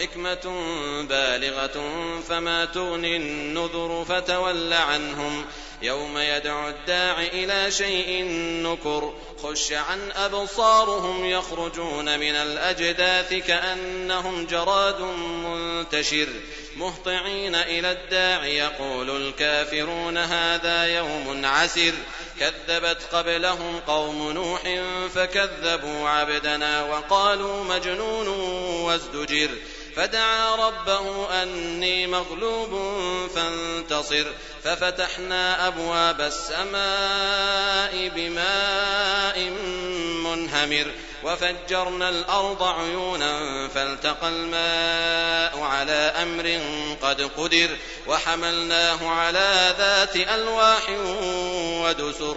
حكمة بالغة فما تغني النذر فتول عنهم. يوم يدعو الداع إلى شيء نكر خش عن أبصارهم يخرجون من الأجداث كأنهم جراد منتشر. مهطعين إلى الداع يقول الكافرون هذا يوم عسر. كذبت قبلهم قوم نوح فكذبوا عبدنا وقالوا مجنون وازدجر. فدعا ربه أني مغلوب فانتصر ففتحنا أبواب السماء بماء منهمر وفجرنا الأرض عيونا فالتقى الماء على أمر قد قدر وحملناه على ذات ألواح ودسر.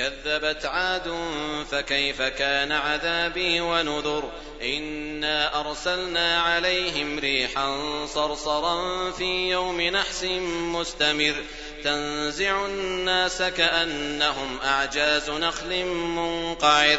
كذبت عاد فكيف كان عذابي ونذر إنا أرسلنا عليهم ريحا صرصرا في يوم نحس مستمر تنزع الناس كأنهم أعجاز نخل منقعر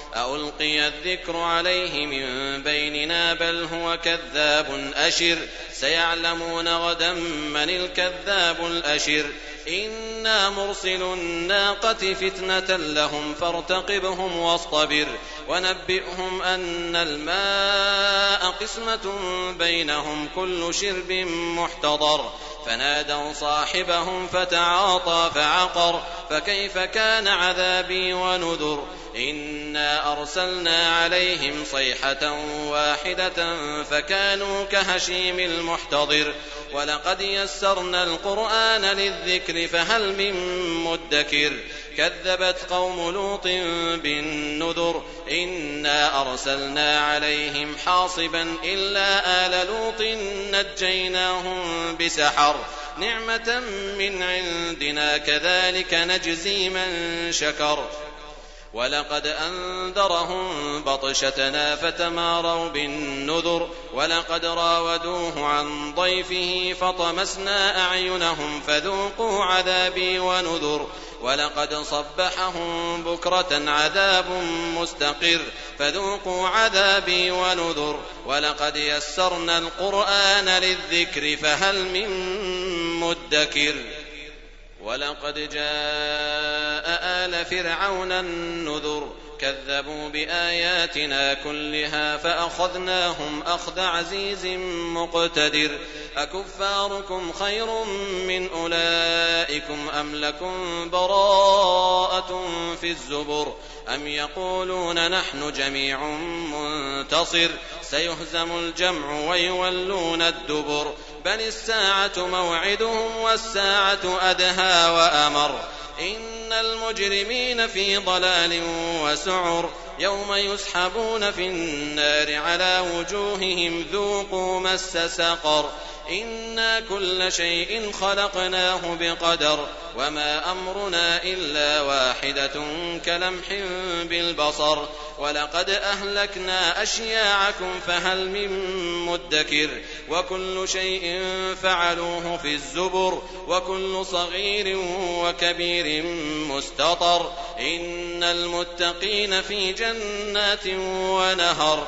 ألقي الذكر عليه من بيننا بل هو كذاب أشر سيعلمون غدا من الكذاب الأشر إنا مرسل الناقة فتنة لهم فارتقبهم واصطبر ونبئهم أن الماء قسمة بينهم كل شرب محتضر فنادوا صاحبهم فتعاطى فعقر فكيف كان عذابي ونذر إنا أرسلنا عليهم صيحة واحدة فكانوا كهشيم المحتضر ولقد يسرنا القرآن للذكر فهل من مدكر كذبت قوم لوط بالنذر إنا أرسلنا عليهم حاصبا إلا آل لوط نجيناهم بسحر نعمة من عندنا كذلك نجزي من شكر ولقد أنذرهم بطشتنا فتماروا بالنذر ولقد راودوه عن ضيفه فطمسنا أعينهم فذوقوا عذابي ونذر ولقد صبحهم بكرة عذاب مستقر فذوقوا عذابي ونذر ولقد يسرنا القرآن للذكر فهل من مدكر ولقد جاء آل فرعون النذر كذبوا بآياتنا كلها فأخذناهم أخذ عزيز مقتدر أكفاركم خير من أولئكم أم لكم براءة في الزبر أم يقولون نحن جميع منتصر سيهزم الجمع ويولون الدبر بل الساعة موعدهم والساعة أدهى وأمر إن المجرمين في ضلال وسعر يوم يسحبون في النار على وجوههم ذوقوا مس سقر إنا كل شيء خلقناه بقدر وما أمرنا إلا واحدة كلمح بالبصر ولقد أهلكنا أشياعكم فهل من مدكر وكل شيء فعلوه في الزبر وكل صغير وكبير مستطر إن المتقين في جنات ونهر